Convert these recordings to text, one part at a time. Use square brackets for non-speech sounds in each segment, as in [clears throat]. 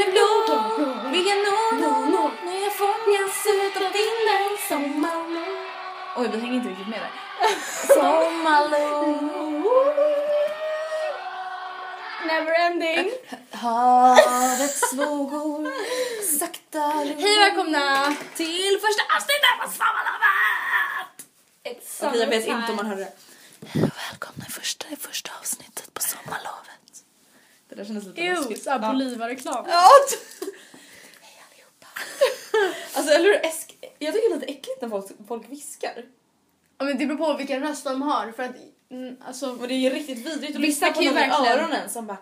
Himlen blå, vilken nå, nå. När jag fångas utav vinden. Sommarlov. Oj, vi hänger inte riktigt med där. Sommarlov. Never ending. Havets vågor sakta Hej och välkomna till första avsnittet på Sommarlovet! Okej, jag vet inte om man hörde det. Välkomna i första, i första avsnittet. Det där kändes lite Ew, läskigt. såhär Bolivar-reklam. Ja. [laughs] Hej allihopa. [laughs] alltså eller hur? Jag tycker det är lite äckligt när folk, folk viskar. Ja, men det beror på vilken röst de har för att mm, alltså, Och det är ju riktigt vidrigt att lyssna på någon i öronen som bara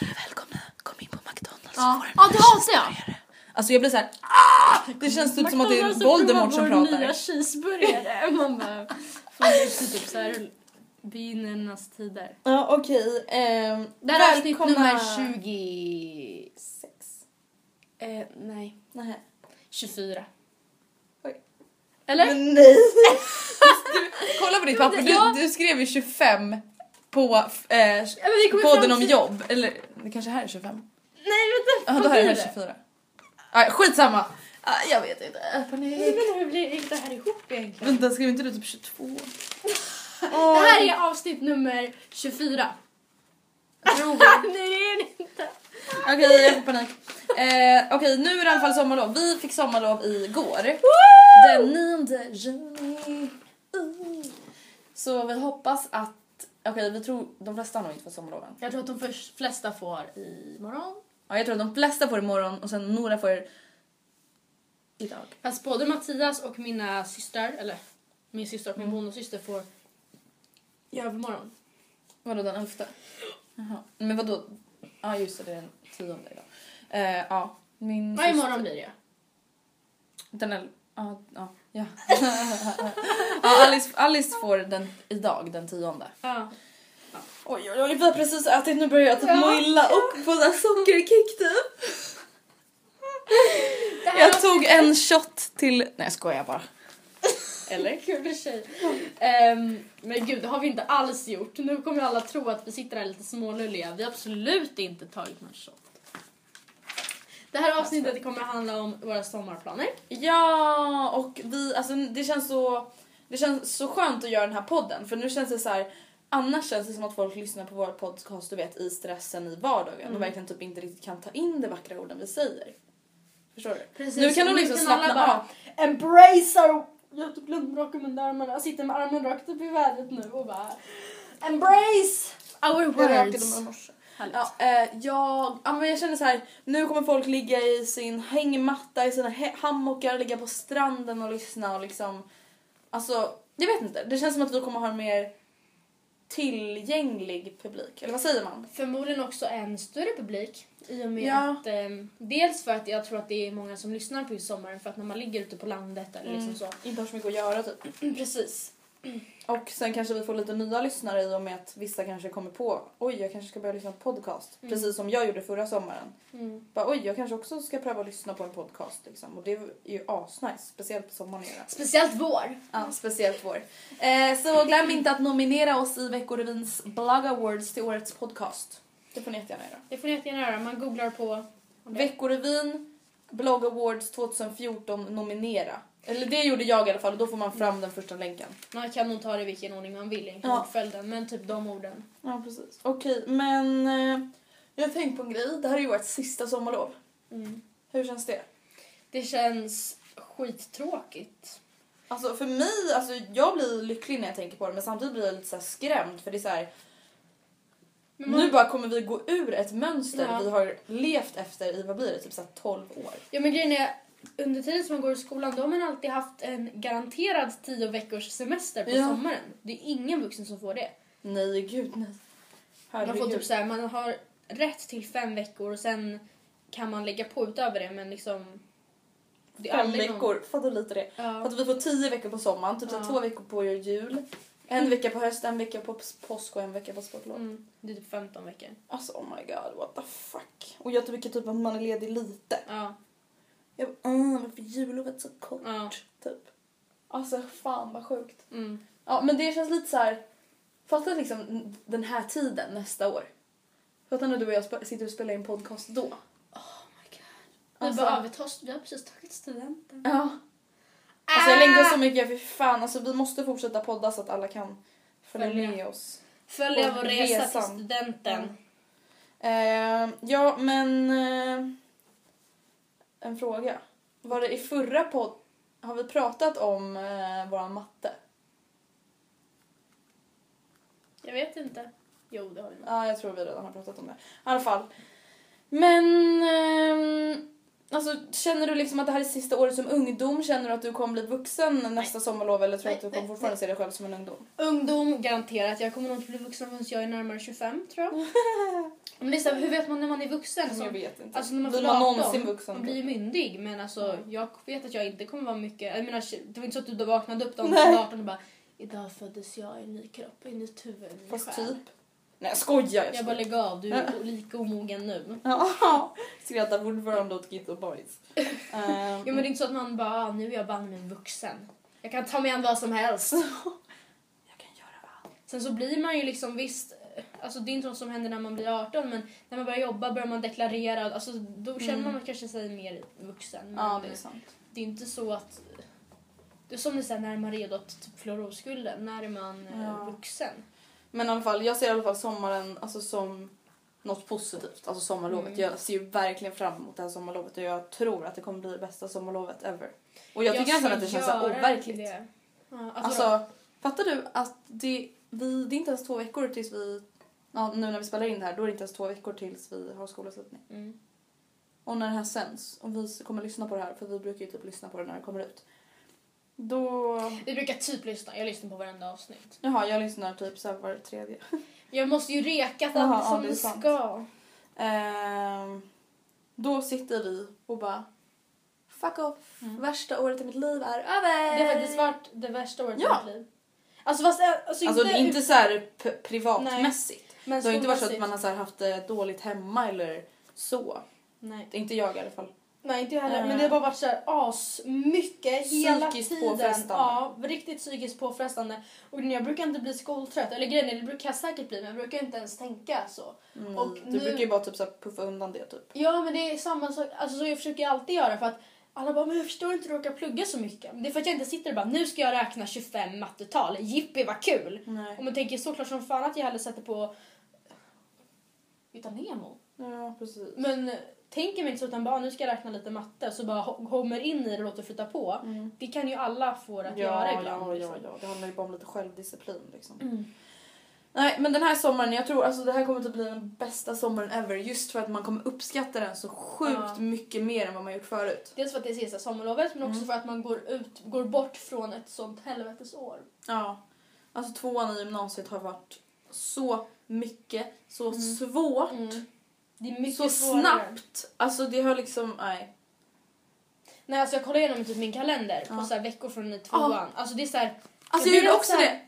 Välkomna, kom in på McDonalds ja, får en ja det hatar jag. Alltså jag blir såhär ah! Det känns typ som att det är McDonald's Voldemort som pratar. nya cheeseburgare. Man bara, fan det är typ såhär begynnarnas tider. Ja okej. ehm, Det här är avsnitt välkomna- nummer 26. Eh, nej, Nähä. 24. Oj. Eller? Men nej! du, [laughs] kolla på ditt papper, Ja. du, du skrev ju 25 på eh, Ja, men vi kommer podden fram om jobb. Eller det kanske här är 25? Nej vänta, Ja vad då här är det 24. Ah, skitsamma! Ah, jag vet inte. Panik. Men hur blir inte det här ihop egentligen? Vänta, skrev inte du typ 22? [laughs] Det här är avsnitt nummer 24. Tror [laughs] Nej det är det inte. Okej, jag får panik. Eh, Okej, nu är det i alla fall sommarlov. Vi fick sommarlov igår. Den 9 juni. Så vi hoppas att... Okej, vi tror de flesta har nog inte fått sommarlov än. Jag tror att de flesta får imorgon. Ja, jag tror att de flesta får imorgon och sen några får idag. Fast både Mattias och mina systrar, eller min syster och min bonussyster får i övermorgon. Vadå den elfte? Jaha. Men vadå? Ja just det, det är den tionde idag. Eh, ja, min Ja, imorgon blir det. Den el... Ja, ja. ja. [laughs] ja Alice, Alice får den idag, den tionde. Ja. Oj, oj, oj, vi har precis ätit. Nu börjar jag typ må illa och få där sockerkick typ. Jag tog en shot till... Nej jag skojar bara. Eller? Kul sig. Ehm, men gud, det har vi inte alls gjort. Nu kommer alla tro att vi sitter här lite smålulliga. Vi har absolut inte tagit någon shot. Det här avsnittet kommer att handla om våra sommarplaner. Ja, och vi, alltså det känns så, det känns så skönt att göra den här podden för nu känns det så här. annars känns det som att folk lyssnar på vår podcast du vet i stressen i vardagen Mm. och verkligen typ inte riktigt kan ta in de vackra orden vi säger. Förstår du? Precis, Nu kan de liksom slappna av. Embrace our... Jag har typ raken under armarna. Jag sitter med armen rakt upp i vädret nu och bara... Embrace our words. Ja, eh, jag, ja, men jag känner så här. nu kommer folk ligga i sin hängmatta, i sina hammockar, ligga på stranden och lyssna och liksom... Alltså, jag vet inte. Det känns som att vi kommer ha en mer tillgänglig publik. Eller vad säger man? Förmodligen också en större publik. I och med Ja. att... ehm, dels för att jag tror att det är många som lyssnar på just sommaren för att när man ligger ute på landet eller liksom så. Inte har så mycket att göra typ. [clears throat] Precis. Och sen kanske vi får lite nya lyssnare i och med att vissa kanske kommer på oj jag kanske ska börja lyssna på podcast. Mm. Precis som jag gjorde förra sommaren. Mm. Bara, oj jag kanske också ska pröva att lyssna på en podcast liksom. Och det är ju asnice. Speciellt på sommaren. Speciellt vår. Ja, speciellt vår. Eh, så glöm inte att nominera oss i Veckorevins Blog Awards till årets podcast. Det får ni jättegärna göra. Det får ni jättegärna göra. Man googlar på... Veckorevyn Blog Awards 2014 nominera. Eller det gjorde jag i alla fall och då får man fram den första länken. Man kan nog ta det i vilken ordning man vill, inte Ja. ordföljden, men typ de orden. Ja precis. Okej men eh, jag har tänkt på en grej. Det här är ju vårt sista sommarlov. Mm. Hur känns det? Det känns skittråkigt. Alltså för mig, alltså jag blir lycklig när jag tänker på det men samtidigt blir jag lite så skrämd för det är så här. Man- Nu bara kommer vi gå ur ett mönster Ja. vi har levt efter i vad blir det, typ så här 12 år. Ja men grejen är, under tiden som man går i skolan då har man alltid haft en garanterad tio veckors semester på Ja. sommaren. Det är ingen vuxen som får det. Nej gud nej. Man får typ så här, man har rätt till fem veckor och sen kan man lägga på utöver det men liksom... Det är Fem aldrig någon- veckor, fattar lite det. Ja. Att vi får tio veckor på sommaren, typ Ja. två veckor på jul. En vecka på höst, en vecka på påsk och en vecka på sportlov. Mm, det är typ 15 veckor. Alltså oh my god, what the fuck. Och jag tycker typ att man är ledig lite. Ja. Jag bara, uh, varför jullovet så kort? Ja. Typ. Alltså fan vad sjukt. Mm. Ja men det känns lite så här. Fatta liksom den här tiden nästa år. Fatta när du och jag sitter och spelar in podcast då. Vi Alltså- bara, vi, tar, vi har precis tagit studenten. Ja. Alltså jag längtar så mycket, för fan alltså vi måste fortsätta podda så att alla kan följa Följa. med oss. Följa Och vår resa resan. till studenten. Eh, ja men eh, en fråga. Var det i förra podd, har vi pratat om eh, våran matte? Jag vet inte. Jo, det har vi nog. Ja, jag tror vi redan har pratat om det. I alla fall. Men... ehm, alltså, känner du liksom att det här är sista året som ungdom? Känner du att du kommer bli vuxen nästa sommarlov eller tror du Nej, att du nej, kommer fortfarande se dig själv som en ungdom? Ungdom, garanterat. Jag kommer nog inte bli vuxen förrän jag är närmare 25, tror jag. [laughs] Men det är så här, hur vet man när man är vuxen? Alltså, jag vet inte. alltså när man blir man 18, någonsin vuxen? Man blir ju myndig, men alltså, jag vet att jag inte kommer vara mycket... Jag menar, det var inte så att du vaknade upp dagen Nej. till 18 och bara Idag föddes jag i en ny kropp, i ett nytt huvud, en ny Fast själ." typ. Nej jag skojar! Jag bara lägg av, du är lika omogen nu. Ja, skrattar fortfarande åt Git och Boys. [laughs] Ehm, Ja, men det är inte så att man bara, ah, nu är jag banne mig vuxen. Jag kan ta mig an vad som helst. [laughs] jag kan göra allt. Sen så blir man ju liksom visst, alltså det är inte något som händer när man blir 18 men när man börjar jobba börjar man deklarera, alltså då känner man kanske sig mer vuxen. Mm. Ja, det är sant. det är inte så att, det är som det är när är man redo att typ förlora oskulden, när är man eh, Ja. vuxen? Men i alla fall, jag ser i alla fall sommaren alltså, som något positivt. Alltså sommarlovet. Mm. Jag ser ju verkligen fram emot det här sommarlovet och jag tror att det kommer bli det bästa sommarlovet ever. Och jag tycker nästan att det känns så overkligt. det. Ja, alltså, Alltså, fattar du att det, vi, det är inte ens två veckor tills vi... Ja, nu när vi spelar in det här, då är det inte ens två veckor tills vi har skolavslutning. mm. Och när det här sänds, och vi kommer lyssna på det här, för vi brukar ju typ lyssna på det när det kommer ut. Då... Vi brukar typ lyssna, jag lyssnar på varenda avsnitt. Jaha, jag lyssnar typ så här var tredje. [laughs] Jag måste ju reka Jaha, allt ja, som det ska. Ehm, då sitter vi och bara Fuck off, värsta året i mitt liv är över! Mm. Det har faktiskt varit det värsta året Ja. i mitt liv. Alltså fast eh, alltså, Alltså är inte så här privatmässigt. men Det har inte varit så att man har så haft det dåligt hemma eller så. Nej. Inte jag i alla fall. Nej inte jag heller. Eh. Men det har bara varit så här as mycket hela Psykiskt tiden. påfrestande. Ja, riktigt psykiskt påfrestande. Och jag brukar inte bli skoltrött. Eller grejen är, det brukar jag säkert bli men jag brukar inte ens tänka så. Mm, Och du nu- brukar ju bara typ så puffa undan det typ. Ja men det är samma sak. Alltså så jag försöker alltid göra för att alla bara, men jag förstår inte hur du orkar plugga så mycket. Det är för att jag inte sitter och bara, nu ska jag räkna 25 mattetal. Jippi vad kul! Nej. Och man tänker såklart som fan att jag hellre sätter på Hitta Nemo. Ja, precis. Men eh, tänker mig inte så utan bara, nu ska jag räkna lite matte så bara kommer in i det och låter flytta på. Mm. Det kan ju alla få att göra Ja, ibland. ja, liksom. ja, ja. Det handlar ju bara om lite självdisciplin liksom. Mm. Nej, men den här sommaren, jag tror alltså det här kommer att bli den bästa sommaren ever. Just för att man kommer uppskatta den så sjukt Ja. mycket mer än vad man gjort förut. Dels för att det är sista sommarlovet men också Mm. för att man går, ut, går bort från ett sånt helvetesår. Ja. Alltså tvåan i gymnasiet har varit så mycket, så Mm. svårt, Det är mycket så svårare. snabbt. Alltså det har liksom, nej. Nej, alltså jag kollar igenom typ min kalender på Ja. så här veckor från i tvåan. Ja. Alltså det är så här, Alltså Jag jag, gjorde också också så här- det.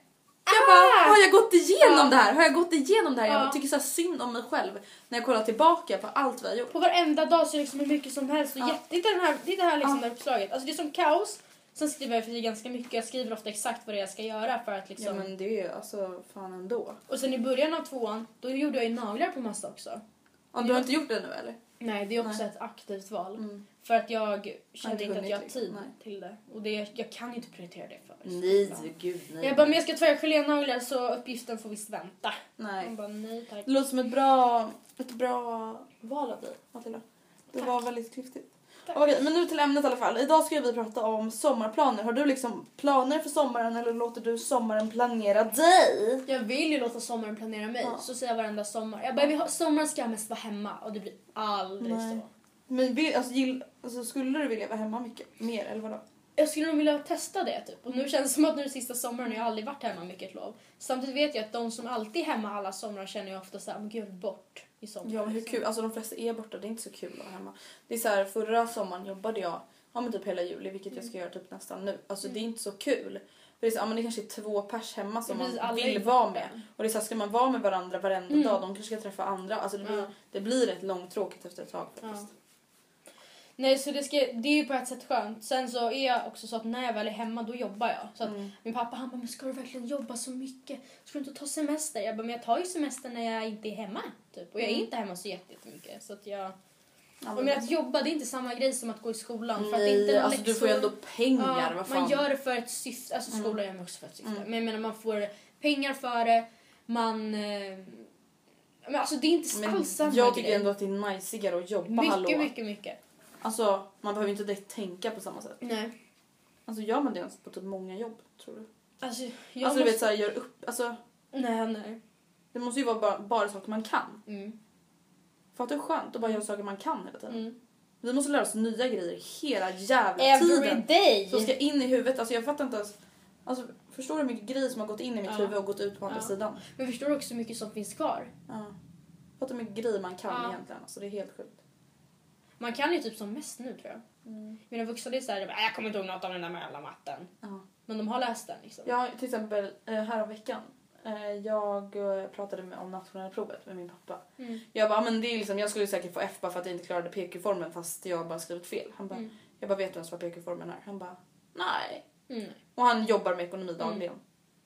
Jag bara, har jag gått igenom Ja. det här? Har jag gått igenom det här? Ja. Jag tycker så synd om mig själv när jag kollar tillbaka på allt vi har gjort. på varenda dag så är det liksom hur mycket som helst. Ja. jätte, den här, titta här liksom Ja. det här uppslaget. Alltså det är som kaos. Sen skriver jag för sig ganska mycket. Jag skriver ofta exakt vad det är jag ska göra för att liksom... Ja men det är ju alltså fan ändå. Och sen i början av tvåan, då gjorde jag ju naglar på massa också. Ja, du har inte gjort det nu eller? Nej, det är också Nej. ett aktivt val. Mm. För att jag kände inte att jag har tid nej. till det. Och det, jag kan ju inte prioritera det för. Nej, gud nej. Jag bara, men jag ska tvätta gelénaglar så uppgiften får visst vänta. Nej. Jag bara, nej tack. Det låter som ett bra, ett bra val av dig Matilda. Det Tack. var väldigt klyftigt. Okej, men nu till ämnet i alla fall. Idag ska vi prata om sommarplaner. Har du liksom planer för sommaren eller låter du sommaren planera dig? Jag vill ju låta sommaren planera mig. Ja. Så säger jag varenda sommar. Jag bara, vi har, sommaren ska jag mest vara hemma. Och det blir aldrig Nej. så. Men vill, alltså, gill, alltså, skulle du vilja vara hemma mycket mer eller vadå? Jag skulle nog vilja testa det typ. Och nu känns det som att nu är sista sommaren och jag har aldrig varit hemma mycket lov. Samtidigt vet jag att de som alltid är hemma alla somrar känner jag ofta såhär, men gud bort i sommar. Ja men hur kul, alltså de flesta är borta, det är inte så kul att vara hemma. Det är så här, förra sommaren jobbade jag, ja men typ hela juli vilket jag ska göra typ nästan nu. Alltså det är inte så kul. För det är, så, ja, men det kanske är två pers hemma som Precis, man vill vara borta. med. Och det är så här, ska man vara med varandra varenda Mm. dag, de kanske ska träffa andra. Alltså det blir, Ja. det blir rätt långtråkigt efter ett tag faktiskt. Nej så det, ska, det är ju på ett sätt skönt. Sen så är jag också så att när jag väl är hemma då jobbar jag. Så att Mm. min pappa han bara, men ska du verkligen jobba så mycket? Ska du inte ta semester? Jag bara, men jag tar ju semester när jag inte är hemma. Typ. Och jag är Mm. inte hemma så jätte- jättemycket. Så att jag... Ja, men att jobba det är inte samma grej som att gå i skolan. för att Nej, inte alltså du får ju läxor. ändå pengar, Ja, vad fan. man gör det för ett syfte. Alltså Mm. skolan gör man också för ett syfte. Mm. Men jag menar man får pengar för det. Man... Eh, men alltså det är inte alls samma jag tycker grej. ändå att det är najsigare att jobba, mycket, hallå. mycket, mycket. Alltså man behöver inte direkt tänka på samma sätt. Nej. Alltså gör man det ens på typ många jobb, tror du? Alltså, jag alltså du måste... vet såhär, gör upp, alltså Nej, nej. det måste ju vara bara, bara saker man kan. Mm. Fattar hur skönt att bara göra saker man kan hela tiden? Mm. Vi måste lära oss nya grejer hela jävla Every tiden. day! Som ska in i huvudet. Alltså jag fattar inte ens. Alltså, förstår du hur mycket grejer som har gått in i mitt Ja. huvud och gått ut på andra Ja. sidan? Men förstår du också hur mycket som finns kvar? Ja. Fattar hur mycket grejer man kan Ja. egentligen. Alltså det är helt sjukt. Man kan ju typ som mest nu tror jag. Mina vuxna det är såhär, jag, bara, "Äh, jag kommer inte ihåg något av den där mellamatten. Ja. Men de har läst den liksom. Jag till exempel eh, här veckan. Eh, jag eh, pratade med, om nationella provet med min pappa. Mm. Jag bara, "Ah, men det är liksom, jag skulle säkert få F bara för att jag inte klarade PQ-formen fast jag bara skrivit fel. Han bara, Mm. jag bara, vet du ens vad PQ-formen är? Han bara, nej. Mm. Och han jobbar med ekonomi dagligen.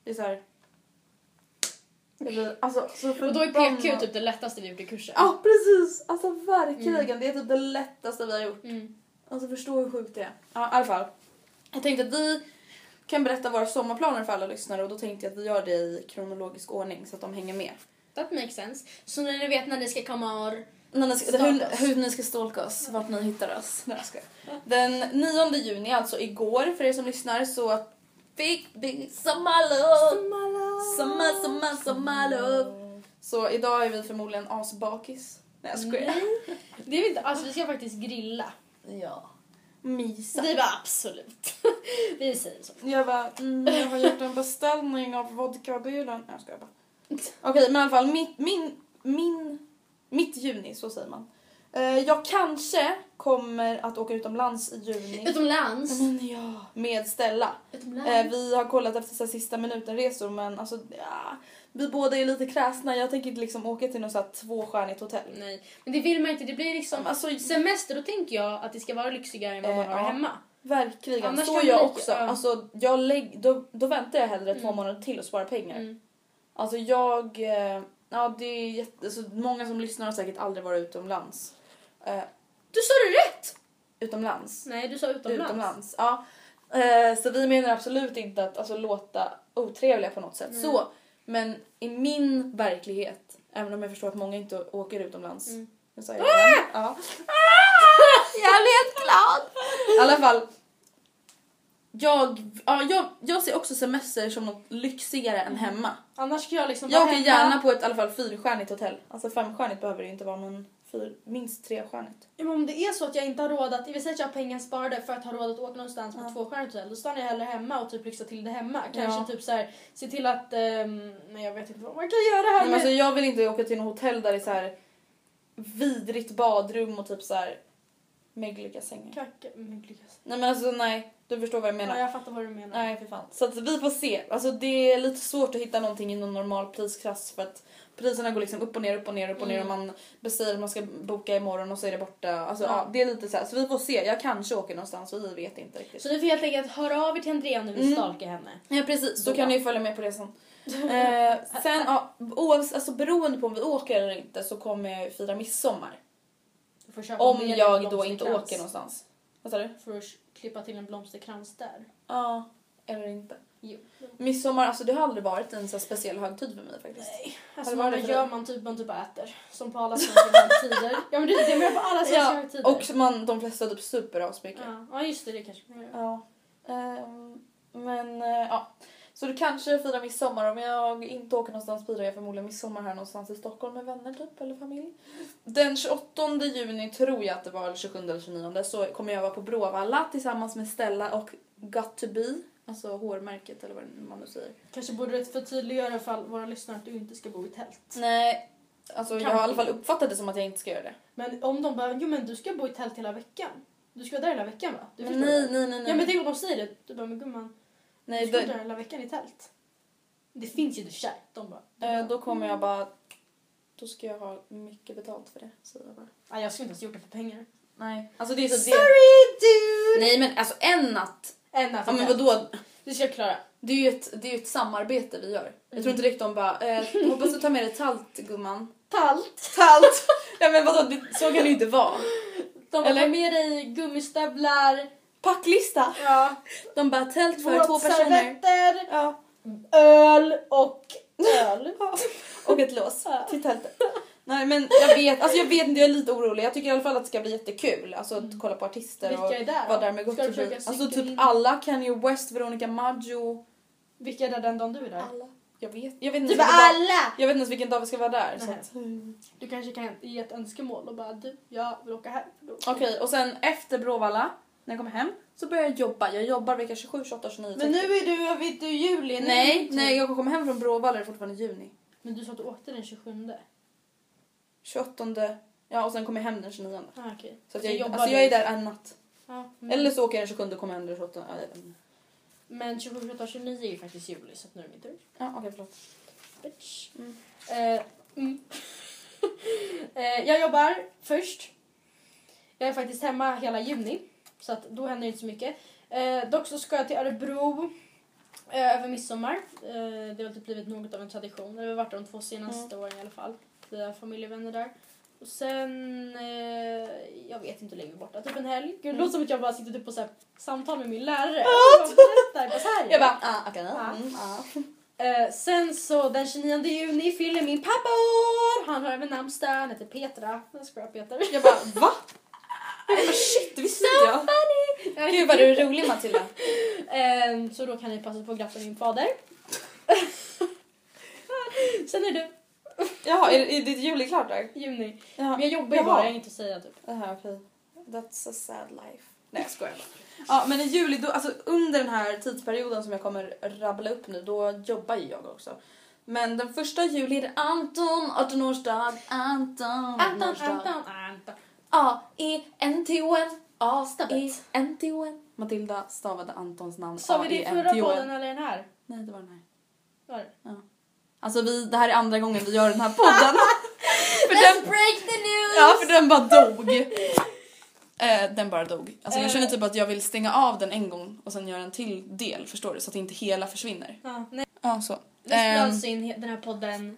Det är så här. Alltså, så Och då är. PQ typ det lättaste vi gjort i kursen. Ja precis! Alltså verkligen. Det är typ det lättaste vi har gjort. Mm. Alltså förstå hur sjukt det är. Ja i alla fall. Jag tänkte att vi kan berätta våra sommarplaner för alla lyssnare och då tänkte jag att vi gör det i kronologisk ordning så att de hänger med. That makes sense. Så när ni vet när ni ska komma och... När ni ska, hur, hur ni ska stalka oss, vart ni hittar oss. Nej, jag skojar. Den 9 juni, alltså igår för er som lyssnar, så fick vi sommarlov! Sommar, sommar, sommarlov! Så idag är vi förmodligen asbakis. Nej jag skojar. Det är vi inte, alltså vi ska faktiskt grilla. Ja. Mysa. Vi bara absolut. [laughs] vi säger så. Jag bara, mm, jag har gjort en beställning av vodkabilen. Nej jag skojar bara. [laughs] Okej men i alla fall mitt, min, min, mitt juni, så säger man. Eh, jag kanske kommer att åka utomlands i juni. Utomlands. Men ja, med Stella. Utomlands. Eh, vi har kollat efter så sista minuten-resor men alltså ja, vi båda är lite kräsna. Jag tänker inte liksom åka till något så här tvåstjärnigt hotell. Nej, men det vill man inte. Det blir liksom... Alltså, Semester, då tänker jag att det ska vara lyxigare än vad man Eh, har ja. hemma. Verkligen, Annars så jag också. ja. Alltså, jag lägg, då, då väntar jag hellre två Mm. månader till och sparar pengar. Mm. Alltså jag, ja det är jätte, alltså, många som lyssnar har säkert aldrig varit utomlands. Eh, Du sa det rätt! utomlands. Nej, du sa utomlands. Utomlands. Ja. Eh, så vi menar absolut inte att alltså, låta otrevliga på något sätt. Mm. Så, men i min verklighet, även om jag förstår att många inte åker utomlands. Mm. Nu sa jag det igen. Ja. jag blir helt glad! I alla fall. Jag, ja, jag, jag ser också semester som något lyxigare än hemma. Annars ska jag liksom Jag åker hemma. gärna på ett i alla fall fyrstjärnigt hotell. Alltså femstjärnigt behöver det inte vara men fyr, minst trestjärnigt. Ja, men om det är så att jag inte har råd att, vi säger att jag har pengar sparade för att ha råd att åka någonstans på Ja. tvåstjärnigt hotell, då stannar jag hellre hemma och typ lyxar till det hemma. Kanske Ja. typ så här, se till att, ehm, nej jag vet inte vad man kan göra här Nej, men alltså, jag vill inte åka till något hotell där det är så här vidrigt badrum och typ så här mögliga sängar. Kacka, men lyckas. Nej men alltså nej, du förstår vad jag menar. Ja, jag fattar vad du menar. Nej för fan. Så att vi får se. Alltså det är lite svårt att hitta någonting i någon normal prisklass för att priserna går liksom upp och ner, upp och ner, upp och ner och man beställer att man ska boka imorgon och så är det borta. Alltså Ja. ja, det är lite så här. Så vi får se. Jag kanske åker någonstans och vi vet inte riktigt. Så ni får helt enkelt höra av er till Andrea om ni vill Mm. stalka henne. Ja precis, då Då. kan ni följa med på resan. eh, sen ja, oavs- alltså, beroende på om vi åker eller inte så kommer jag fira midsommar. Du får Om jag då inte åker någonstans. Vad sa du? För att klippa till en blomsterkrans där. Ja, eller inte. Jo. Midsommar, alltså det har aldrig varit en så speciell högtid för mig faktiskt. Nej, alltså man för gör man typ, man typ äter. Som på alla svenska högtider. [laughs] Ja men det är det med på alla svenska Ja, högtider. och man, de flesta typ super asmycket. ja. ja just det, det kanske man gör. Ja. Ehm, men eh, ja. Så du kanske firar midsommar. Om jag inte åker någonstans firar jag förmodligen midsommar här någonstans i Stockholm med vänner typ eller familj. Den 28 juni tror jag att det var, eller 27 eller 29 så kommer jag vara på Bråvalla tillsammans med Stella och Got to be. Alltså hårmärket eller vad man nu säger. Kanske borde du förtydliggöra för våra lyssnare att du inte ska bo i tält. Nej, alltså jag Kan har i alla fall uppfattat det som att jag inte ska göra det. Men om de bara, jo men du ska bo i tält hela veckan. Du ska vara där hela veckan va? Du Men nej, det? nej, nej, nej. Ja men tänk om de säger det. Du bara, men gumman, nej du ska vara där hela veckan i tält. Det finns ju och för sig. De bara, eh, då kommer jag bara... Då ska jag ha mycket betalt för det. Säger jag bara. nej jag skulle inte ens gjort det för pengar. Nej, alltså det är så Sorry dude! Nej men alltså en natt. En natt Ja men vadå? Det ska jag klara. Det är ju ett, det är ju ett samarbete vi gör. Jag tror inte riktigt de bara, eh, hoppas du tar med dig talt gumman. Talt. Talt! [laughs] ja men vadå, det, så kan det ju inte vara. De bara, Eller? ta med dig gummistövlar. Packlista! Ja. De bara tält för två personer. våtservetter, Ja. öl och [laughs] öl. Och ett lås Ja. till tältet. Nej men jag vet, alltså jag vet inte, jag är lite orolig. Jag tycker i alla fall att det ska bli jättekul. Alltså att kolla på artister Vilka och är där? vara där med Gott försöka. Alltså typ in? alla, Kanye West, Veronica Maggio. Vilka är där den dagen du är där? Alla. Jag vet, jag vet inte vilken bara dag, alla! jag vet inte ens vilken dag vi ska vara där. Så Nej. att, Du kanske kan ge ett önskemål och bara du, jag vill åka här. Okej, och sen efter Bråvalla, när jag kommer hem, så börjar jag jobba. Jag jobbar vecka 27, 28, 29, 30. Men nu är du, vet du, juli. är Nej, nej, typ- jag kommer hem från Bråvalla är det fortfarande juni. Men du sa att du åkte den 27. 28, ja och sen kommer jag hem den 29. Ah, okej. Så att jag, jobbar alltså jag är där en natt. Ja, mm. Eller så åker jag den 27 och kommer hem den 28. Ja, jag vet inte. Men 27, 28, 29 är ju faktiskt juli så att nu är det min tur. Ja, okej förlåt. Bitch. Mm. Eh, mm. [laughs] eh, jag jobbar först. Jag är faktiskt hemma hela juni. Så att då händer inte så mycket. Eh, dock så ska jag till Örebro eh, över midsommar. Eh, det har typ blivit något av en tradition. Jag har varit de två senaste Mm. åren i alla fall. Vi har familjevänner där. Och sen, eh, jag vet inte hur länge borta, typ en helg. Gud, det låter som att jag bara sitter typ på så här, samtal med min lärare. Och berättar, bara så här är Jag bara, ah, okej. Ja. Mm, ah. [laughs] Eh, sen så den 29 juni fyller min pappa år. Han har även namnsdag. Han heter Petra. Jag skojar Peter. Jag bara, [laughs] va? Jag bara, shit, det visste inte jag. Gud vad du är rolig Matilda. [laughs] Eh, så då kan ni passa på att gratta min fader. sen är det Jaha, är, är ditt juli klart där? juni. Jaha. Men jag jobbar ju bara, jag har inget att säga typ. Jaha, okej. That's a sad life. Nej jag skojar bara. Ja men i juli, då, alltså under den här tidsperioden som jag kommer rabbla upp nu, då jobbar ju jag också. Men den första juli är det Anton, 18-årsdag, Anton, Anton, 18-årsdag. Anton, Anton. A-E-N-T-O-N, Stavet. A-E-N-T-O-n. Matilda stavade Antons namn Sa vi det i förra podden eller den här? Nej det var den här. Var det? Alltså vi, det här är andra gången vi gör den här podden. [laughs] för den, break the news! ja för den bara dog. Eh, den bara dog. Alltså jag Eh. känner typ att jag vill stänga av den en gång och sen göra en till del, förstår du? Så att inte hela försvinner. Ja, nej. Ja, så. Vi spelar alltså in den här podden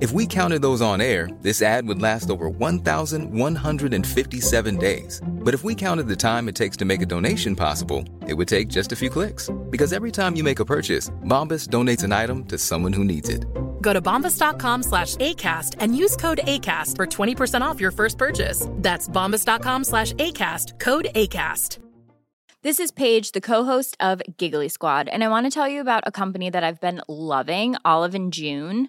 If we counted those on air, this ad would last over 1,157 days. But if we counted the time it takes to make a donation possible, it would take just a few clicks. Because every time you make a purchase, Bombas donates an item to someone who needs it. Go to bombas.com slash ACAST and use code ACAST for 20% off your first purchase. That's bombas.com slash ACAST, code ACAST. This is Paige, the co-host of Giggly Squad, and I want to tell you about a company that I've been loving, Olive and June.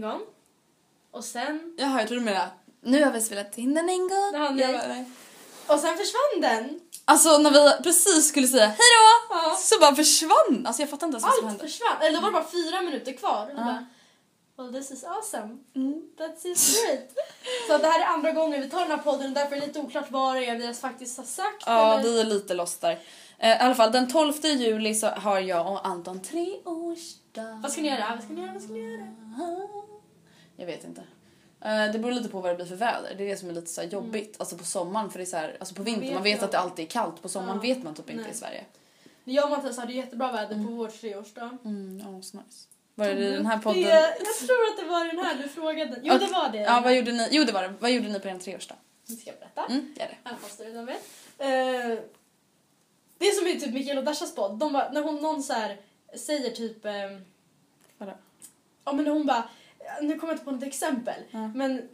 Gång. Och sen... Jaha, jag trodde du menade nu har vi spelat in den en gång. Ja, nej. Bara, nej. Och sen försvann den. Alltså när vi precis skulle säga hej då Ja. så bara försvann. Alltså jag fattar inte ens vad som Allt hände. försvann. Eller då var det bara fyra minuter kvar. Och bara, well this is awesome. That's is great. Så det här är andra gången vi tar den här podden och därför är det lite oklart vad det är vi faktiskt har sagt. Ja, eller... vi är lite lost där. Eh, I alla fall den 12 juli så har jag och Anton treårsdag. Vad ska ni göra? Vad ska ni göra? Vad ska ni göra? Jag vet inte. Eh, Det beror lite på vad det blir för väder. Det är det som är lite så här jobbigt. Alltså på sommaren för det är så här, alltså på vintern vet man vet att det alltid är kallt. På sommaren Ja. vet man typ inte Nej. i Sverige. Jag och Mattias hade jättebra väder på vår treårsdag. Mm, ja, så nice. Var det den här podden? Det, jag tror att det var den här du frågade. Jo, det var det. Ja, vad gjorde ni? Jo, det var det. Vad gjorde ni på er treårsdag? Ska jag berätta? Mm, gör det. Även fast du redan vet. Eh, det är som i typ Mikael och Dashas podd. De bara, när hon, någon så här säger typ... ehm, Vadå? Ja men hon bara, nu kommer jag inte på något exempel. Ja. Men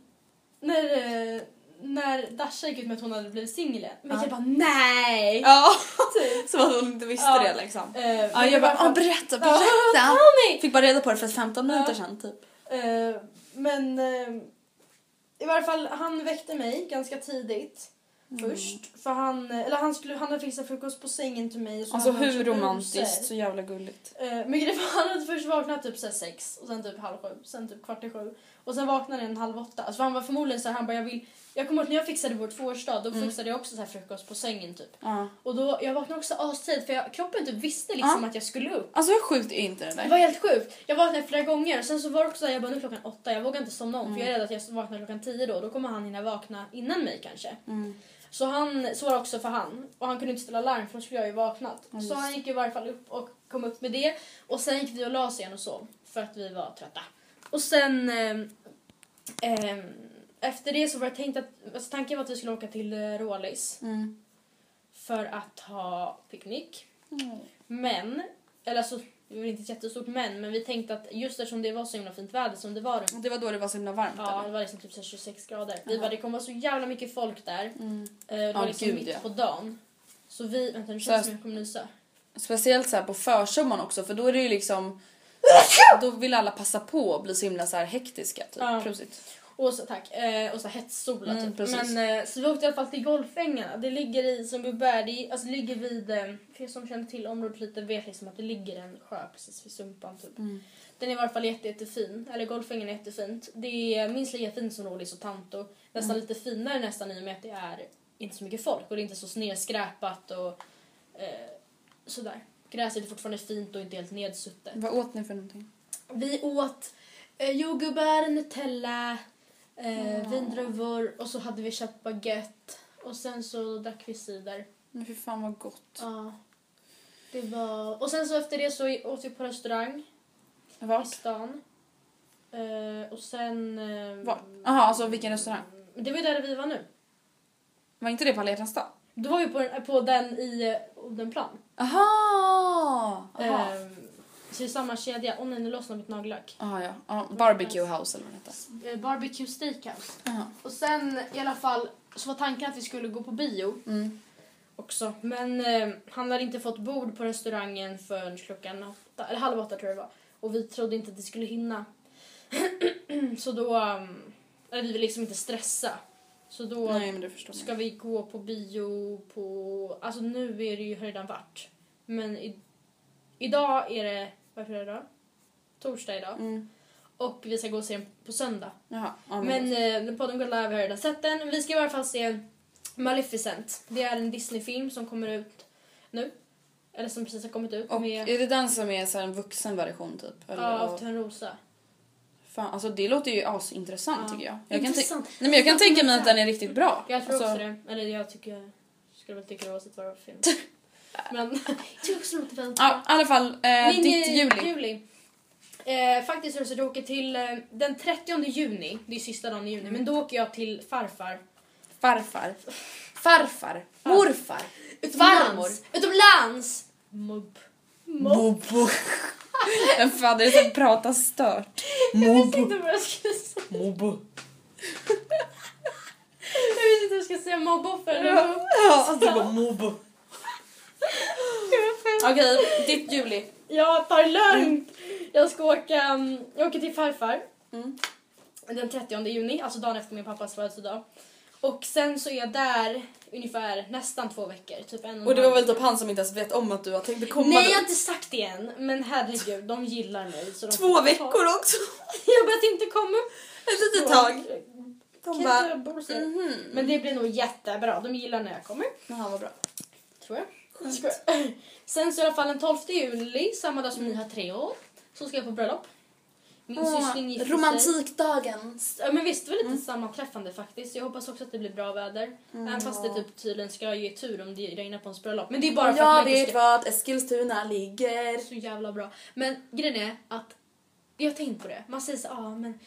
när, eh, när Dasha gick ut med att hon hade blivit singel igen. Mikael Ja. bara nej! Ja, Typ. [laughs] som att hon inte visste Ja. det liksom. Eh, Ja, men jag bara, ah, berätta, berätta! Fick bara reda på det för 15 minuter sedan typ. Eh, men eh, i varje fall, han väckte mig ganska tidigt. Mm. Först. För han, eller han, skulle, han hade fixat frukost på sängen till mig. Så Alltså hur romantiskt, så jävla gulligt. Eh, men grejen var, han hade först vaknat typ så här sex och sen typ halv sju, sen typ kvart i sju. Och sen vaknade han halv åtta. Alltså han var förmodligen så här, han bara jag vill... Jag kommer ihåg när jag fixade vår tvåårsdag, då Mm. fixade jag också så här frukost på sängen typ. Ja. Och då, jag vaknade också astidigt för jag, kroppen typ visste liksom Ja. att jag skulle upp. Alltså hur sjukt är inte det Det där? var helt sjukt. Jag vaknade flera gånger och sen så var det också så här, jag bara nu klockan åtta, jag vågar inte somna om för Mm. jag är rädd att jag vaknar klockan tio då, då kommer han hinna vakna innan mig kanske. Mm. Så, han, så var det också för han. Och han kunde inte ställa larm för då skulle jag ju vaknat. Ja, så han gick i varje fall upp och kom upp med det. Och sen gick vi och la oss igen och sov. För att vi var trötta. Och sen... ehm, ehm, efter det så var det tänkt att... Alltså tanken var att vi skulle åka till eh, Rålis. Mm. För att ha picknick. Mm. Men... Eller alltså, det var inte ett jättestort men. Men vi tänkte att just eftersom det var så himla fint väder som det var Det var då det var så himla varmt Ja, det eller? var liksom typ så här 26 grader. Vi Jaha. bara, det kommer vara så jävla mycket folk där. Mm. Eh, Det var Ja, liksom gud, mitt ja. på dagen. Så vi... Vänta, nu känns det som jag kommer nysa. Speciellt så här på försommaren också för då är det ju liksom [laughs] då vill alla passa på och bli så himla så här hektiska typ. Ja. Prosit. Och så, tack. Eh, och så hetssola Mm, typ. precis. Men, eh, så vi åkte i alla fall till Golfängarna. Det ligger i Sundbyberg. Det, alltså, ligger vid... Eh, för er som känner till området lite vet liksom att det ligger en sjö precis vid Sumpan typ. Mm. Den är i varje fall jätte, jättefin. Eller Golfängarna är jättefint. Det är minst lika fint som Rålis och Tanto. Nästan Mm. lite finare nästan i och med att det är inte så mycket folk och det är inte så snedskräpat och eh, sådär. Gräset är fortfarande fint och inte helt nedsuttet. Vad åt ni för någonting? Vi åt eh, jordgubbar, Nutella, eh, vindruvor och så hade vi köpt baguette. Och sen så drack vi cider. Men fy fan vad gott. Ja. Det var... Och sen så efter det så åt vi på restaurang i Vart? stan. Eh, och sen... Eh, Vart? Jaha, alltså vilken restaurang? Det var ju där vi var nu. Var inte det på alla hjärtans dag? Då var vi på, på den i eh, Odenplan. Aha! Jaha. Jaha. Så det är samma kedja. Åh nej, nu lossnar mitt nagellack. Aha, ja. ja. Barbecue house eller vad det heter. Eh, Barbecue Steakhouse. Jaha. Och sen i alla fall så var tanken att vi skulle gå på bio Mm. också. Men eh, han hade inte fått bord på restaurangen förrän klockan åtta, eller halv åtta tror jag det var. Och vi trodde inte att vi skulle hinna. [clears throat] så då, um, eller vi ville liksom inte stressa. Så då Nej ska vi gå på bio på, alltså nu är det ju redan varit. Men i, idag är det, varför är det idag? Torsdag idag. Mm. Och vi ska gå och se den på söndag. Jaha. Ja, Men eh, podden går live har redan sett den. Vi ska i alla fall se Maleficent. Det är en Disney-film som kommer ut nu. Eller som precis har kommit ut. Och med är det den som är så en vuxen version typ? Eller, ja, av Törnrosa. Fan, alltså det låter ju asintressant Ja. tycker jag. Jag kan, Intressant. nej, men jag kan tänka mig att den är riktigt bra. Jag tror Alltså, också det. Eller jag tycker... Jag skulle väl tycka det oavsett vad det var för film. [laughs] Men [laughs] jag också Ja, i alla fall. Eh, Min, ditt eh, juli. juli. Eh, faktiskt är det så att jag åker till eh, den 30 juni, det är sista dagen i juni, men då åker jag till farfar. Farfar. Farfar. Morfar. Farmor. Utomlands! Mobb. Bobo. [laughs] Vem fan är det som pratar stört? Jag visste inte vad jag skulle säga. Mobo. Jag visste inte vad jag skulle säga mobboffer mobb. [laughs] Ja, alltså det var Okej, ditt juli. Jag tar lugnt. Jag ska åka, mm, jag åker till farfar. Mm. Den 30 juni, alltså dagen efter min pappas födelsedag. Och sen så är jag där ungefär nästan två veckor. Typ en Och det var väl typ han som inte ens vet om att du har tänkt komma Nej jag har inte sagt det än. Men herregud, de gillar mig. Så de Två veckor också. [laughs] Jag börjat inte komma. Ett litet tag. De bara, så? mhm. Men det blir nog jättebra. De gillar när jag kommer. Jaha, vad bra. Tror jag. [clears throat] Sen så i alla fall den 12 juli, samma dag som ni har tre år, så ska jag på bröllop. Min syster gifter sig. Romantikdagen. Ja, men visst, det var lite sammanträffande faktiskt. Jag hoppas också att det blir bra väder. Mm. Även fast det typ tydligen ska ge tur om det regnar på ens bröllop. Men det är bara för att Jag man inte vet ska... vart Eskilstuna ligger. Så jävla bra. Men grejen är att, jag har tänkt på det. Man säger så ah, men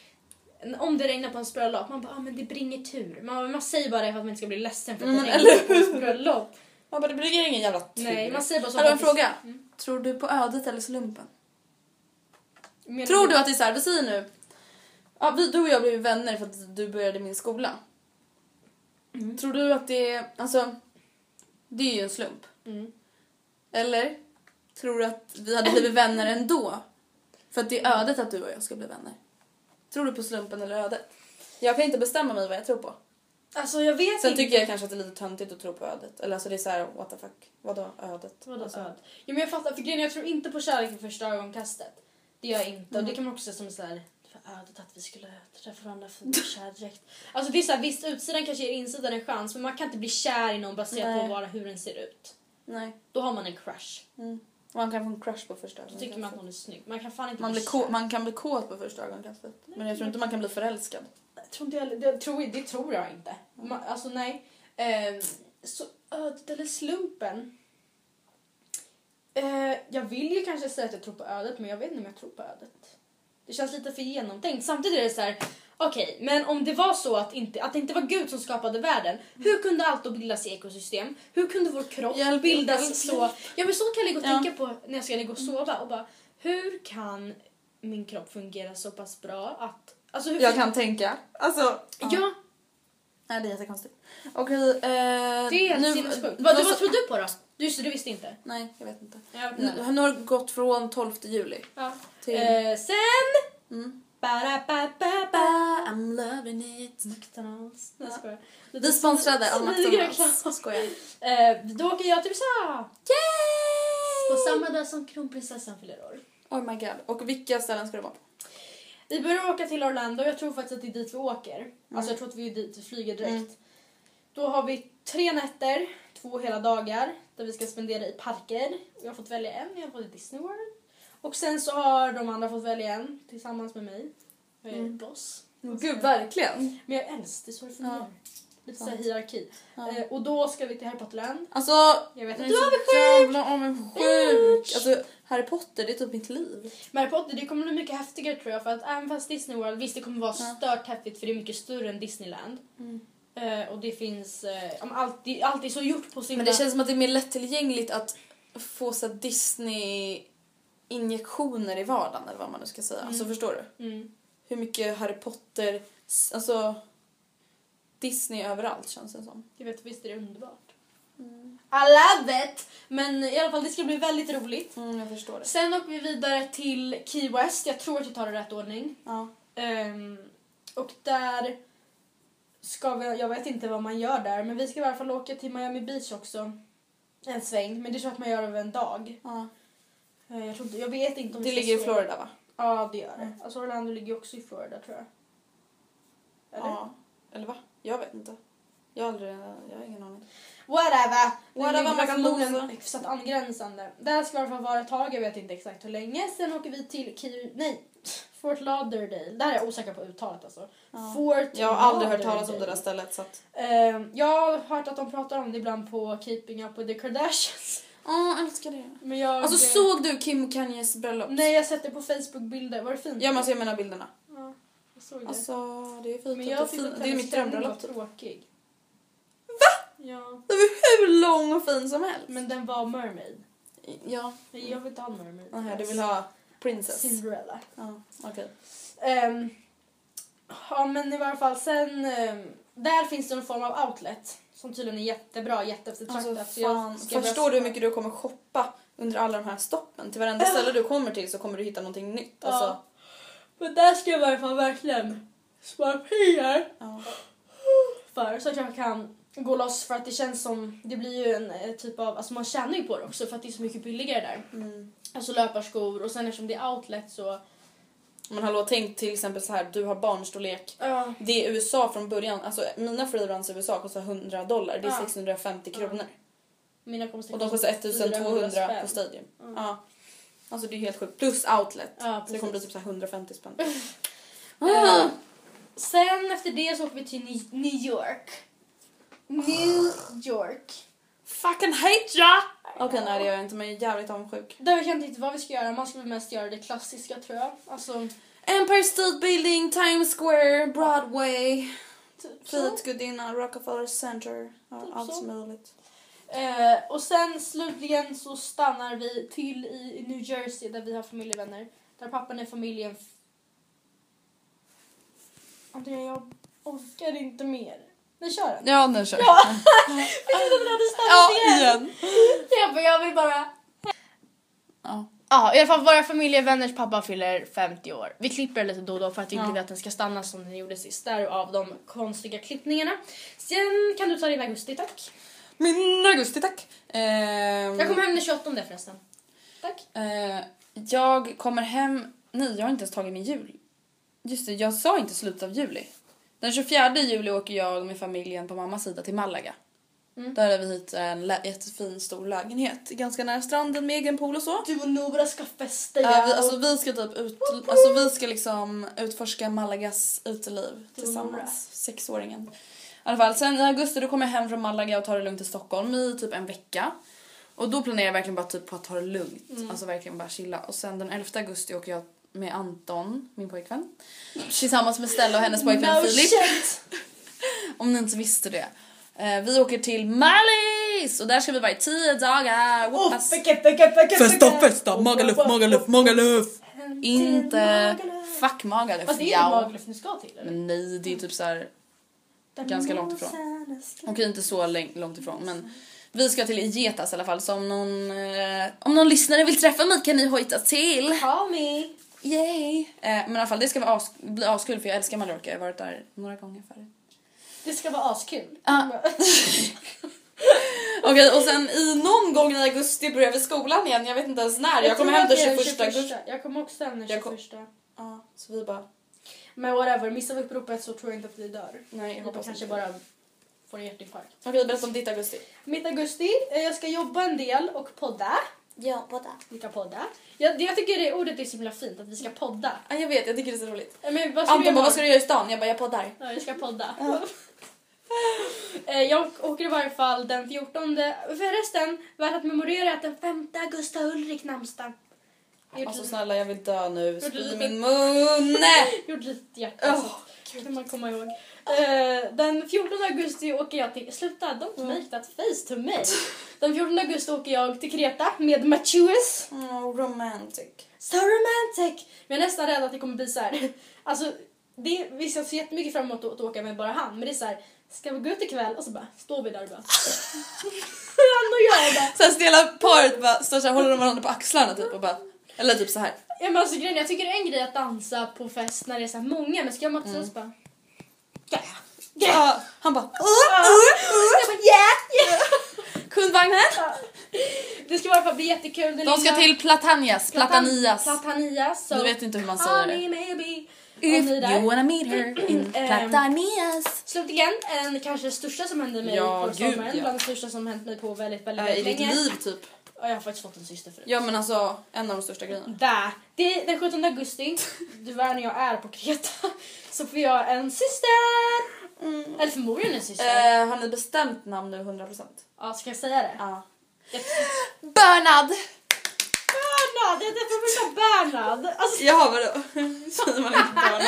om det regnar på ens bröllop, man bara ah, men det bringer tur. Man, man säger bara det för att man inte ska bli ledsen för att Mm, det eller regnar på ens bröllop. Ja, men det blir ingen jävla tur. Nej, man säger bara så. Hallå, en fråga. Mm. Tror du på ödet eller slumpen? Menar Tror du att det är så här, vi säger nu, ja, vi, du och jag blev vänner för att du började min skola. Mm. Tror du att det är, alltså, det är ju en slump. Mm. Eller tror du att vi hade blivit vänner ändå? För att det är ödet att du och jag ska bli vänner. Tror du på slumpen eller ödet? Jag kan inte bestämma mig vad jag tror på. Alltså jag vet Sen inte. tycker jag kanske att det är lite töntigt att tro på ödet. Eller alltså det är så här, what the fuck. Vadå ödet? Vadå alltså, öd? Ja, men jag fattar, för grejen jag tror inte på kärlek vid första ögonkastet. Det gör jag inte. Och det kan man också se som så här, för ödet att vi skulle träffa varandra för kär direkt. [laughs] Alltså det är så här, visst utsidan kanske ger insidan en chans men man kan inte bli kär i någon baserat Nej. på bara hur den ser ut. Nej. Då har man en crush. Mm. Man kan få en crush på första Då tycker man att någon är snygg. Man kan fan inte man, bli kär. man kan bli kåt på första ögonkastet. Men jag tror inte man kan bli förälskad. Tror inte jag, det, tror, det tror jag inte. Man, alltså nej. Ehm, så ödet eller slumpen? Eh, jag vill ju kanske säga att jag tror på ödet men jag vet inte om jag tror på ödet. Det känns lite för genomtänkt. Samtidigt är det så här. okej, men om det var så att, inte, att det inte var Gud som skapade världen, hur kunde allt då bildas i ekosystem? Hur kunde vår kropp Hjälp, bildas hjälp, så? Ja men så kan jag ligga och Ja. tänka på när jag ska ligga och sova och bara, hur kan min kropp fungera så pass bra att... Alltså hur Jag kan tänka. Alltså. Ja, Nej det är jättekonstigt. Okej. eh, det är nu- sinnessjukt. Vad, vad tror du på då? Du, du visste inte? Nej jag vet inte. Jag, Nu, nu har det gått från 12 juli ja. till... eh, sen... Mm. Ba-da-ba-ba-ba. I'm loving it. McDonalds. Ja. Jag. Vi sponsrade av. McDonalds. Skojar. Eh, då åker jag till USA. Yay! På samma dag som kronprinsessan fyller år. Oh my god. Och vilka ställen ska det vara på? Vi börjar åka till Orlando. Jag tror faktiskt att det är dit vi åker. Alltså jag tror att vi är dit vi flyger direkt. Mm. Då har vi tre nätter, två hela dagar där vi ska spendera i parker. Jag har fått välja en, jag har fått Disney World. Och sen så har de andra fått välja en tillsammans med mig. Jag är Mm. boss. Gud verkligen. Men jag är äldst, det är så det fungerar. Ja. Lite såhär hierarki. Ja. Eh, och då ska vi till Harry Potterland. Alltså Jag vet du är så jävla avundsjuk. Alltså Harry Potter det är typ mitt liv. Men Harry Potter det kommer bli mycket häftigare tror jag för att även fast Disney World, visst det kommer vara Ja. stört häftigt för det är mycket större än Disneyland. Mm. Eh, och det finns, eh, allt, det, allt är så gjort på sin Men det känns som att det är mer lättillgängligt att få så här Disney-injektioner i vardagen eller vad man nu ska säga. Alltså förstår du? Mm. Hur mycket Harry Potter, alltså Disney överallt känns det som. Jag vet, visst är det underbart. I love it! Men i alla fall, det ska bli väldigt roligt. Mm, jag förstår det. Sen åker vi vidare till Key West. Jag tror att jag tar det i rätt ordning. Ja. Ehm, och där ska vi, jag vet inte vad man gör där, men vi ska i alla fall åka till Miami Beach också. En sväng, men det tror jag att man gör över en dag. ja. Eh, jag, tror inte, jag vet inte om Det ligger i Florida va? Ja, det gör det. Alltså Orlando ligger också i Florida tror jag. Eller? Ja. Eller va? Jag vet inte. Jag har aldrig, jag har ingen aning. Whatever! Whatever, man kan losa. hyfsat angränsande. Där ska i alla fall vara ett tag, jag vet inte exakt hur länge. Sen åker vi till Key... Nej! Fort Lauderdale. Där är jag osäker på uttalet alltså. Fort Jag har aldrig hört Lauderdale. talas om det där stället så att... Ehm, jag har hört att de pratar om det ibland på Keeping Up with the Kardashians. Ja, älskar det. Men jag... Alltså såg du Kim och Kanyes bröllop? Nej, jag sett det på Facebook-bilder. Var det fint? Ja men alltså jag menar bilderna. Ja, jag såg det. Alltså det är fint. Men jag tyckte fint. att Det är mitt drömbröllop. tråkig. Va? Ja, Den var hur lång och fin som helst. men den var mermaid. Ja, Nej, Jag vill inte ha mermaid. Nähä, du vill ha princess. Cinderella. Ja, okej. Ehm, ja men i varje fall sen, ehm, där finns det någon form av outlet som tydligen är jättebra, jätteeftertraktat. Alltså Så jag fan. Förstår du hur mycket du kommer shoppa under alla de här stoppen? Till varenda [laughs] ställe du kommer till så kommer du hitta någonting nytt. Ja. Alltså, Men där ska jag i varje fall verkligen spara pengar ja. för så att jag kan gå loss för att det känns som, det blir ju en eh, typ av, alltså man tjänar ju på det också för att det är så mycket billigare där. Mm. Alltså löparskor och sen eftersom det är outlet så... Men hallå, tänk till exempel så här, du har barnstorlek. Ja. Det är USA från början, alltså mina freeruns i USA kostar 100 dollar, det är Ja. 650 kronor. Mina Och de kostar kosta 1200 spänn. på Stadium. Ja. Alltså det är helt sjukt. Plus outlet. Ja, så det kommer bli typ så här 150 spänn. [laughs] Eh, Sen efter det så åker vi till New York. New York. Fucking hate ya! Okej nej det gör jag inte men jag är jävligt avundsjuk. Där vet jag inte vad vi ska göra. Man ska väl mest göra det klassiska tror jag. Alltså, Empire State Building, Times Square, Broadway, typ. Frihetsgudinnan, Rockefeller Center. Ja, Typ allt så. möjligt. Eh, och sen slutligen så stannar vi till i New Jersey där vi har familjevänner. Där pappan är familjen. Andrea, jag orkar inte mer. Vi kör den. Ja nu kör Ja. [laughs] Vi trodde att det hade stannat igen. [laughs] Jag, bara, jag vill bara... Ja. Ja, i alla fall våra familjevänners pappa fyller 50 år. Vi klipper lite då och då för att vi inte Ja. vill att den ska stanna som den gjorde sist. Därav de konstiga klippningarna. Sen kan du ta din augusti, tack. Min augusti tack. Ehm, Jag kommer hem den 28 förresten. Tack. eh, jag kommer hem... Nej jag har inte ens tagit min jul. Just det, jag sa inte slutet av juli. Den 24 juli åker jag med familjen på mammas sida till Malaga. Mm. Där har vi hit en jättefin stor lägenhet ganska nära stranden med egen pool och så. Du och Nora ska festa Ja, vi, alltså, vi ska typ ut, alltså, vi ska liksom utforska Malagas uteliv Nora. tillsammans. Sexåringen. I alla fall, sen i augusti då kommer jag hem från Malaga och tar det lugnt i Stockholm i typ en vecka. Och då planerar jag verkligen bara typ på att ta det lugnt. Alltså verkligen bara chilla. Och sen den 11 augusti åker jag med Anton, min pojkvän. Tillsammans med Stella och hennes pojkvän no Filip. shit! [laughs] Om ni inte visste det. Eh, vi åker till Mallis! Och där ska vi vara i tio dagar. Oh, pecka, pecka, pecka, Festa, festa, Magaluf, Magaluf, Magaluf! Inte fuck Magaluf. Fast det är ju Magaluf ni ska till eller? Nej, det är typ så här ganska långt ifrån. Okej, inte så långt ifrån men vi ska till Getas i alla fall så om någon, eh, om någon lyssnare vill träffa mig kan ni hojta till. Call me! Yay! Eh, men i alla fall det ska vara as- bli askul för jag älskar Mallorca, jag har varit där några gånger förut. Det ska vara askul. Ja. [laughs] Okej och sen i någon gång i augusti börjar vi skolan igen, jag vet inte ens när. Jag, kommer tror hem den att det är 21 augusti. Jag kommer också hem den Jag 21. kom- Ja, så vi bara, Men whatever, missar vi uppropet så tror jag inte att vi dör. nej jag Vi hoppas kanske inte. bara får en hjärtinfarkt. Okej berätta om ditt augusti. Mitt augusti, eh, jag ska jobba en del och podda. Ja, podda. Vi ska podda. Jag, jag tycker det ordet är så himla fint, att vi ska podda. Ja, jag vet, jag tycker det är så roligt. Eh, Men vad ska Anton bara, vad ska du göra i stan? Jag bara, jag poddar. Ja, jag ska podda. [laughs] Eh, jag åker i varje fall den 14. Förresten, värt att memorera att den 5 augusti har Ulrik namnsdag. Alltså snälla jag vill dö nu, sprid i min mun! [laughs] gjorde lite hjärta. så att- Gud, hur man kommer ihåg. Eh, den 14 augusti åker jag till... Sluta, don't make that face to me. Den 14 augusti åker jag till Kreta med Matthews. Oh, romantic. So romantic! Men jag är nästan rädd att det kommer bli så här. [laughs] Alltså, det, visst jag ser jättemycket fram emot att åka med bara han, men det är så här. Ska vi gå ut ikväll? Och så bara står vi där och bara... [laughs] han och jag bara... Sen stela paret bara står så här, håller de varandra på axlarna typ och bara... Eller typ så här. Ja, men alltså, grejen, jag tycker det är en grej att dansa på fest när det är så här många, men ska jag Mattias Mm. bara... Yeah. Ja, han bara... Jag bara yeah, yeah. [laughs] Kundvagnen! Det ska i alla fall bli jättekul. Det De ska till Platanias, Platanias. Platanias. så- Du vet inte hur man säger det. Maybe. If you wanna meet her in Ehm, Platanias. Slutligen, en kanske största som hände mig Ja, på gud, sommaren. ja. Bland det största som hänt mig på väldigt, väldigt, Äh, I väldigt ditt länge. liv typ. Jag har faktiskt fått en syster förut. Ja men alltså en av de största grejerna. Där. Det är den 17 augusti, var när jag är på Kreta, så får jag en syster! Eller förmodligen en syster. Eh, har ni bestämt namn nu 100%? Ja, ska jag säga det? Ja. Jag- Bernad! Bernhard! Jag heter första Bernhard! Alltså, Jaha vadå? [laughs] Säger man inte Bernad?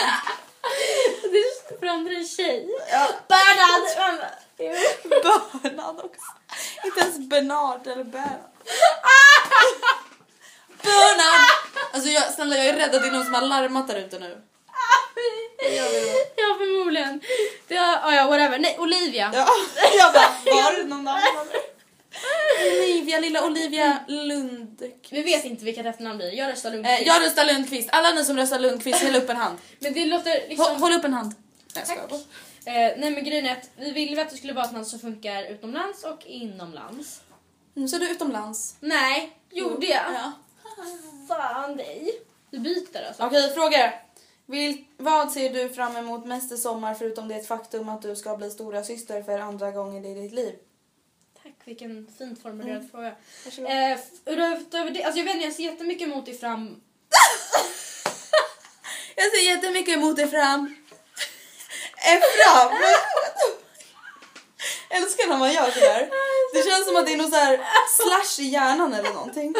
det är för andra en tjej. Ja. Bernhard! [laughs] Bernad också. Inte ens Bernard eller Bernad. Bernad! Alltså jag, snälla jag är rädd att det är någon som har larmat där ute nu. Ja, förmodligen. Det är, oh ja, whatever. Nej, Olivia. Ja, jag bara, var det någon namn? Olivia, lilla Olivia Lundqvist. Vi vet inte vilket efternamn blir. Jag röstar Lundqvist. Eh, jag röstar Lundqvist. Alla ni som röstar Lundqvist, häll upp en hand. Men det låter liksom... Håll, håll upp en hand. Nej, Tack. Eh, nej men grejen är att vi ville ju att det skulle vara ett namn som funkar utomlands och inomlands. Nu så du utomlands. Nej, gjorde jag? Ja. Fan dig. Du byter alltså. Okej, frågor. Vil, vad ser du fram emot mest i sommar förutom det faktum att du ska bli stora syster för andra gången i ditt liv? Tack, vilken fint formulerad fråga. Varsågod. Eh, utöver det, alltså jag vet inte, jag ser jättemycket emot dig fram. [laughs] Jag ser jättemycket emot dig fram. [laughs] Fram? [laughs] Älskar när man gör sådär. [laughs] Det känns som att det är någon så här [laughs] slash i hjärnan eller någonting.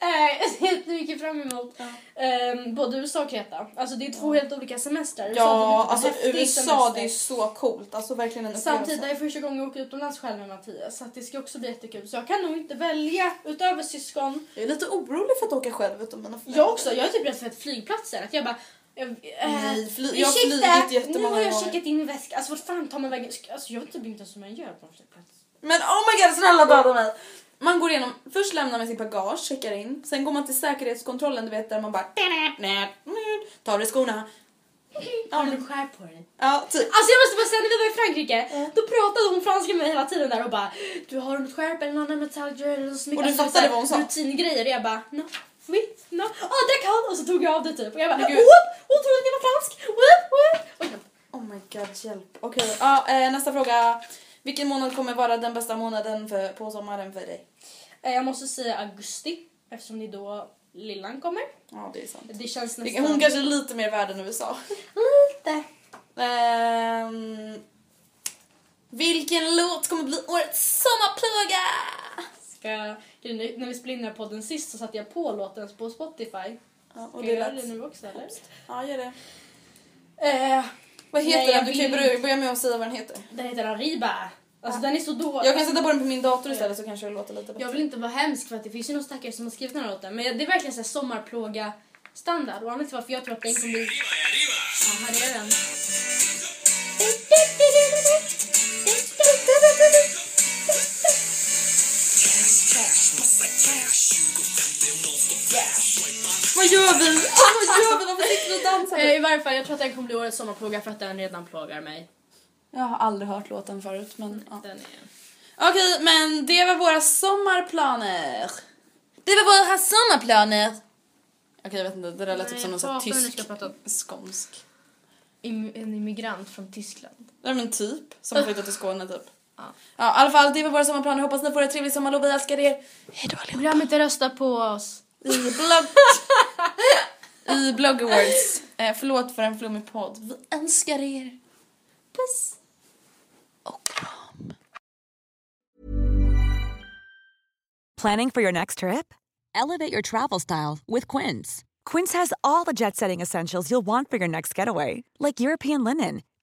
Jag [laughs] ser jättemycket fram emot eh, både USA och Kreta. Alltså det är två helt olika semestrar. USA Ja, typ alltså USA semester. det är så coolt. Alltså verkligen en Samtidigt är det första gången jag åker utomlands själv med Mattias. Så det ska också bli jättekul. Så jag kan nog inte välja utöver syskon. Jag är lite orolig för att åka själv utan mina föräldrar. Jag också. Jag är typ rädd för flygplatsen. Att jag bara... Jag, äh, Nej, fly- jag har flugit jättemånga Nu har jag checkat in i väskan. Alltså vart fan tar man vägen? Alltså jag vet typ inte ens hur man gör på en flygplats. Men oh my god, snälla döda mig! Man går igenom, först lämnar man sitt bagage, checkar in, sen går man till säkerhetskontrollen, du vet där man bara tar dig skorna. Ja, Har men, du skär på dig? ja typ. Alltså jag måste bara säga när vi var i Frankrike, då pratade hon franska med mig hela tiden där och bara Du har något skärp eller någon metallgrej eller något smycke. Och du Alltså, fattade vad hon sa? Rutingrejer och jag bara no, oui, no, oh d'accord och så tog jag av det typ och jag bara whoop, hon trodde att jag var fransk, whoop, whoop. Oj, Oh my god, hjälp. Okej, ja, eh, nästa fråga. Vilken månad kommer vara den bästa månaden för, på sommaren för dig? Eh, Jag måste säga augusti eftersom det är då lillan kommer. Ja, det är sant. Det känns Det- nästan... Hon kanske är lite mer värd än USA. [laughs] Lite. Ehm, vilken låt kommer bli årets sommarplåga? Ska jag, när vi spelade in den här podden sist så satte jag på låten på Spotify. Ja, och Ska det jag göra lät... det nu också eller? Ja, gör det. Eh, Vad heter Nej, den? Du kan ju börja, med att säga vad den heter. den heter Arriba. Alltså den är så dålig. Jag kan sätta på den på min dator istället så kanske det låter lite bättre. Jag vill inte vara hemsk för att det finns ju någon stackare som har skrivit den här låten. Men det är verkligen så här sommarplåga standard. Och anledningen till varför jag tror att den kommer bli... Ja, här är den. Vad gör vi? Vad gör vi? Varför sitter vi och dansar? Eh, I varje fall, jag tror att den kommer bli årets sommarplåga för att den redan plågar mig. Jag har aldrig hört låten förut men ja. Den är... Okej, men det var våra sommarplaner. Det var våra sommarplaner. Okej, jag vet inte, det där lät typ som någon sån här tysk skånsk. Im- en immigrant från Tyskland. Nej men typ, som flyttat till Skåne typ. Ja. Ja, i alla fall, det var våra sommarplaner. Hoppas ni får ett trevligt sommarlov. Vi älskar er. Hejdå allihopa. Glöm inte rösta på oss. I blogg... I blogg awards. Eh, förlåt för en flummig podd. Vi älskar er. Puss. Och kram. Planning for your next trip? Elevate your travel style with Quince. Quince has all the jet setting essentials you'll want for your next getaway, like European linen,